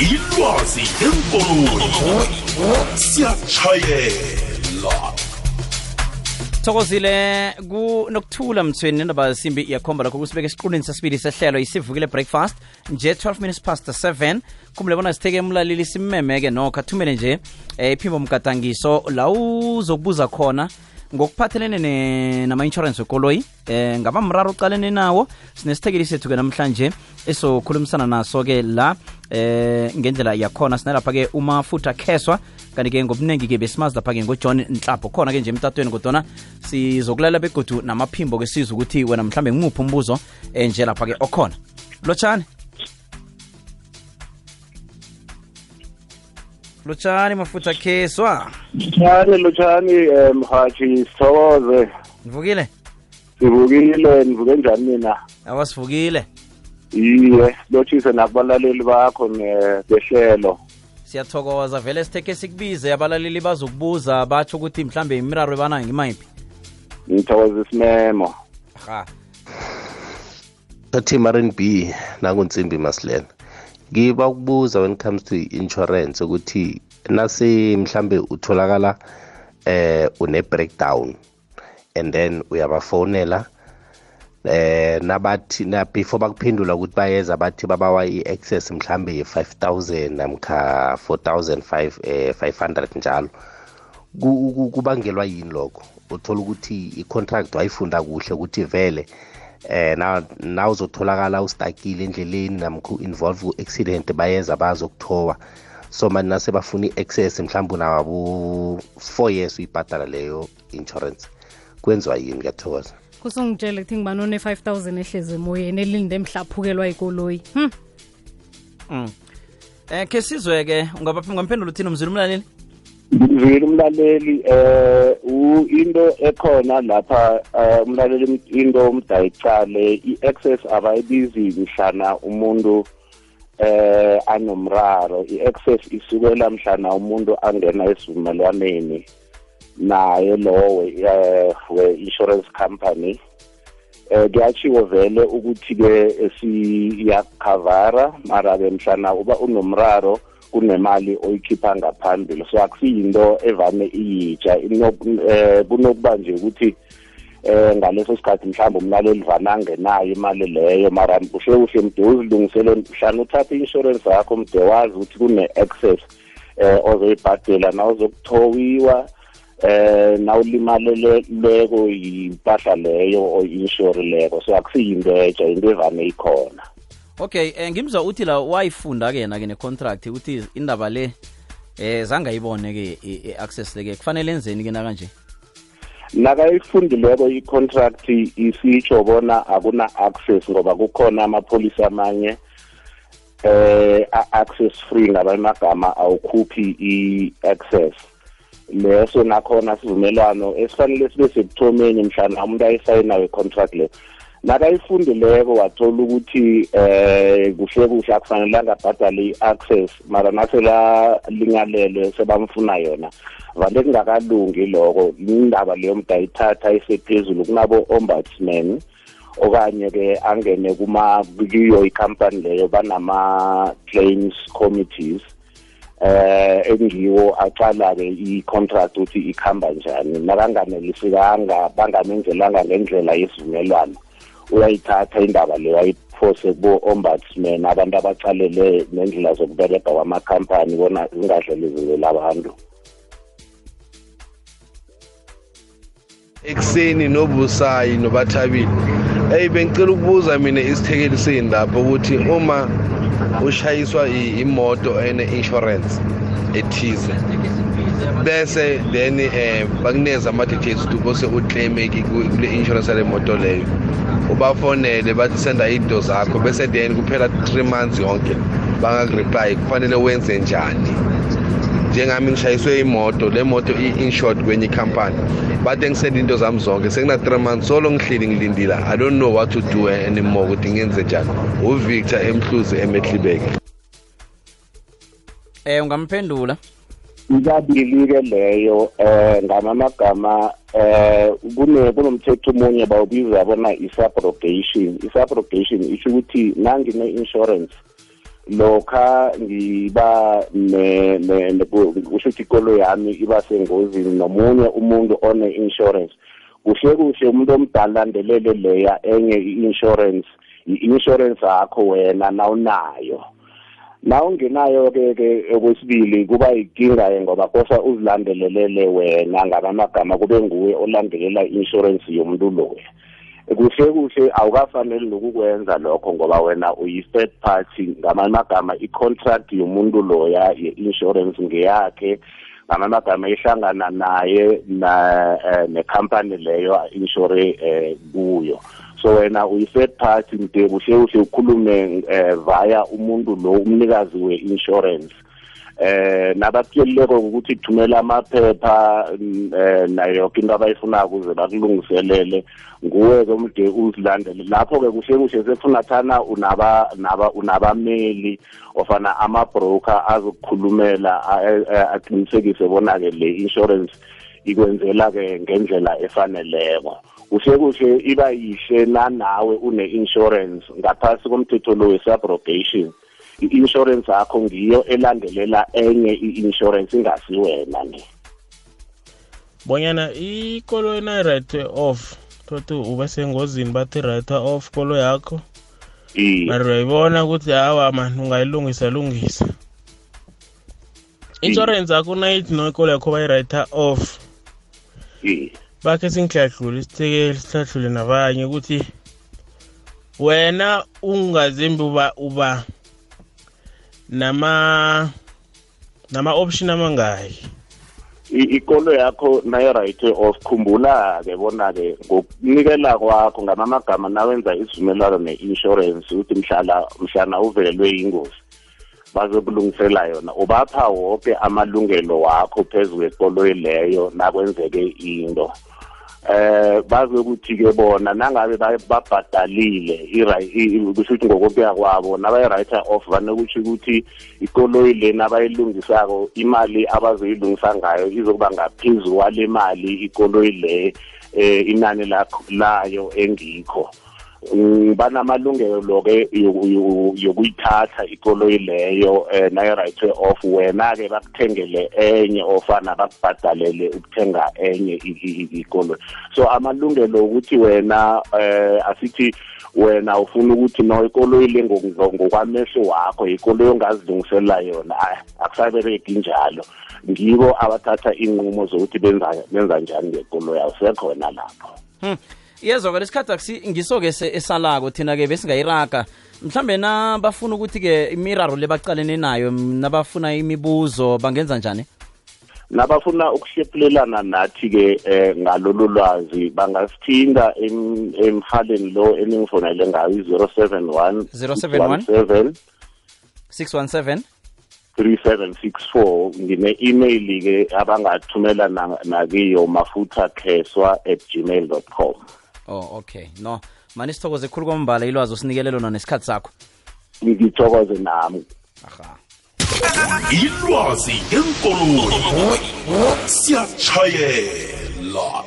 ilwazi ngeenkoloyi siyatshayela thokozile nokuthula mthweni nendaba simbi iyakhomba lokho kusibeka esiqundeni sesibili sehlelo isivukile breakfast nje 12 minutes past 7 kumele bona sitheke emlaleli simemeke nokho athumele nje eh, iphimbo mgadangiso la uzokubuza khona ngokuphathelene nama-insurance wekoloyi eh ngaba mraro oqalene nawo sinesithekeli sethu-ke namhlanje esokhulumisana naso-ke la eh ngendlela yakhona. Sinalapha-ke umafutha kheswa kanti-ke ngobuningi-ke besimazi lapha-ke ngojohn nhlapho. Khona-ke nje emtatweni kodwana sizokulalela begodu namaphimbo-ke siza ukuthi wena mhlambe ngimuphi umbuzo eh, nje lapha-ke okhona. Lotshani lotshani mafutha kheswa. Njani lutshani um mhathi sithokoze. Nivukile sivukile nivuke njani mina? Awasivukile iye lotshise nakubalaleli bakho ne- behlelo siyathokoza vele sitheke sikubize abalaleli bazokubuza batsho ukuthi mhlambe imiraro ebanayo ngimayiphi ngithokoza isimemo ha Team b nakunsimbi masilela ngiba ukubuza when it comes to insurance ukuthi nase mhlambe utholakala eh une breakdown and then uyabafonela eh nabathi na before bakuphendula ukuthi bayeza bathi babawa i-access mhlambe ye-5000 namkha 4005 eh 500 njalo. Ku- ku- kubangelwa yini lokho? Uthola ukuthi i-contract wayifunda kuhle ukuthi vele eh na na uzotholakala ustakile endleleni namkha involve ku-accident bayeza bazokuthowa so manje nase bafuna i-access mhlawumbe unabo 4 years uyibhadala leyo insurance. Kwenziwa yini? Ngiyathokoza. Kusongitshele kuthi ngibani one-5000 ehlezi emoyeni elinde mhlaphukelwa ikoloyi. Hm mm. eh ke sizwe-ke ungamphendula uthini umzila umlaleli? Ngivile umlaleli eh into ekhona lapha eh, umlaleli into umdayicale i-access abayibizi mhlana umuntu eh anomraro. I-access isukela mhlana umuntu angena esivumelwaneni naye lowo eh we-insurance company. Eh kuyachiwo vele ukuthi-ke siyakhavara mara-ke mhlana uba unomraro kunemali oyikhipha ngaphambili. So akusiyinto evame iyitsha. Ino- eh, kunokuba nje ukuthi eh ngaleso sikhathi mhlawumbe umlaleli vana angenayo imali leyo mara kuhle kuhle mde uzilungisele mhlawumbe uthathe i-insurance yakho mde wazi ukuthi kune-access eh ozoyibhadela na uzokuthowiwa eh nawulimaleleko yimpahla leyo oyi-inshorileko so akusiyinto etsha into evame ikhona. Okay eh, ngimzwa uthi la wayifunda-ke yena-ke ne-contract ukuthi indaba le eh zangayibone-ke i-access le-ke. Kufanele enzeni-ke nakanje? Nakayifundileko i-contract isitsho bona akuna-access ngoba kukhona amapholisi amanye eh a-access free ngamanye amagama awukhuphi i-access. Leso nakhona sivumelwano esifanele sibe sekuthomeni mhlana umuntu ayisayinayo i-contract leyo nakayifundileko wathola ukuthi eh kuhle kuhle akufanelanga abhadale i-access mara nasela lingalelwe sebamfuna yona. Vale kungakalungi loko indaba leyo mntu ayithatha isephezulu kunabo ombudsman okanye-ke angene kuma kiyo ikhampani leyo banama-claims committees eh engiwo aqala-ke i-contract ukuthi ikhamba njani. Nakanganelisikanga bangamenzelanga ngendlela yesivumelwano. Uyayithatha indaba le wayiphose kubo-ombudsman abantu abacalele nendlela zokubereka kwamakhampani bona zingadlelezeleli abantu ekuseni nobusayi nobathabile. Eyi bengicela ukubuza mina isithekeli lapho ukuthi uma ushayiswa imoto ene-insurance ethize bese then eh bakunikeza ama-details ukuthi bose uclaime ki- ku- kule insurance yale moto leyo. Ubafonele bathi senda izinto zakho bese then kuphela three months yonke bangakureply kufanele wenze njani? Njengami ngishayiswe imoto le moto i-insured kwenye ikhampani bade ngisenda into zami zonke sekuna-three months solo ngihleli ngilindile. I don't know what to do anymore ukuthi ngenze njani. Uvictor emhluzi emehlibeke eh ungamphendula. Ikabili-ke leyo eh ngamamagama eh kune kunomthetho omunye bawubiza bona i-subrogation. I-subrogation isho ukuthi nangine-insurance lokha ngiba ne ne ne- kusho ukuthi ikolo yami iba sengozini nomunye umuntu one insurance kuhle kuhle umuntu omdala landelele leya enye i-insurance i-insurance yakho wena nawunayo. Na ungenayo ke ke okwesibili kuba inkinga ke ngoba kosa uzilandelelele wena ngamagama kube nguwe olandelela i-insurance yomuntu loya. Kuhle kuhle awukafanele nokukwenza lokho ngoba wena uyi-third party. Ngamanye amagama i-contract yomuntu loya ye-insurance ngeyakhe. Ngamanye amagama ihlangana naye na eh, nekhampani leyo insure eh, kuyo. So wena uyi-third party mde kuhle kuhle ukhulume eh, via umuntu lo umnikazi we-insurance. Eh nabakuyeleko ukuthi thumela amaphepha eh nayo yonke into abayifunaka ukuze bakulungiselele. Nguwe ke umde uzilandele. Lapho ke kuhle kuhle sefuna thana unaba naba unabameli ofana ama-broker azokukhulumela aqinisekise bona ke le insurance ikwenzela ke ngendlela efaneleko. Kuhle kuhle iba yihle nanawe une-insurance ngaphasi komthetho lo we-subrogation. I-insurance yakho ngiyo elandelela enye i-insurance ingasiwena ne bonyana ikolo nayi-write off thothi ube sengozini bathi write off kolo yakho? Mari uyayibona ukuthi hawa mani ungayilungisa lungisa. Insurance yakho nayithi no ikolo yakho bayi-write off. Bakhe singihlahlule isithekeli sihlahlule nabanye ukuthi wena ungazembi uba uba nama nama-option amangaki. I- ikolo yakho nayo-right off khumbula-ke bona-ke ngokunikela kwakho ngamamagama nawenza isivumelwano ne-insurance ukuthi mhlala mhlana uvelelwe yingozi. Bazokulungisela yona. Ubapha wonke amalungelo wakho phezu kwekoloyi leyo nakwenzeke into. Eh bazokuthi-ke bona nangabe ba- babhadalile i-ri- i- kusho ukuthi ngokokuya kwabo nabayi-writer off vanokutsho ukuthi ikoloyi le nabayilungisako imali abazoyilungisa ngayo izokuba ngaphezu kwale mali ikoloyi le eh inani lakho- layo engikho. Mm, banamalungelo-ke yoku- yoku- yokuyithatha ikoloyi leyo um nayo-right off wena-ke bakuthengele enye ofana bakubhadalele ukuthenga enye i- i- i- ikoloyi. So amalungelo ukuthi wena um asithi wena ufuna ukuthi no ikoloyi le ngo- ngo- ngokwamehlo wakho ikoloyi ongazilungisela yona ah, akusabereki njalo. Ngibo abathatha inqumo zokuthi benza benza njani ngekoloyi awusekhona lapho. Iyezwa-ke lesikhathi akusi ngiso-ke esalako thina-ke besingayiraga mhlambe na bafuna ukuthi-ke imiraro le bacalene nayo nabafuna imibuzo bangenza njani? Nabafuna ukuhlephulelana nathi-ke eh ngalolu lwazi. Bangasithinda em- emhaleni lo eningifonele ngayo i-zero seven one 071 617 3764 ngine-email-ke abangathumela na- nakiyo mafutha kheswa at gmail com. Oh okay no mani sithokoze khulu kwambala ilwazi osinikele lona nesikhathi sakho ngithokoze nami aha ilwazi ngeenkoloyi siyatshayela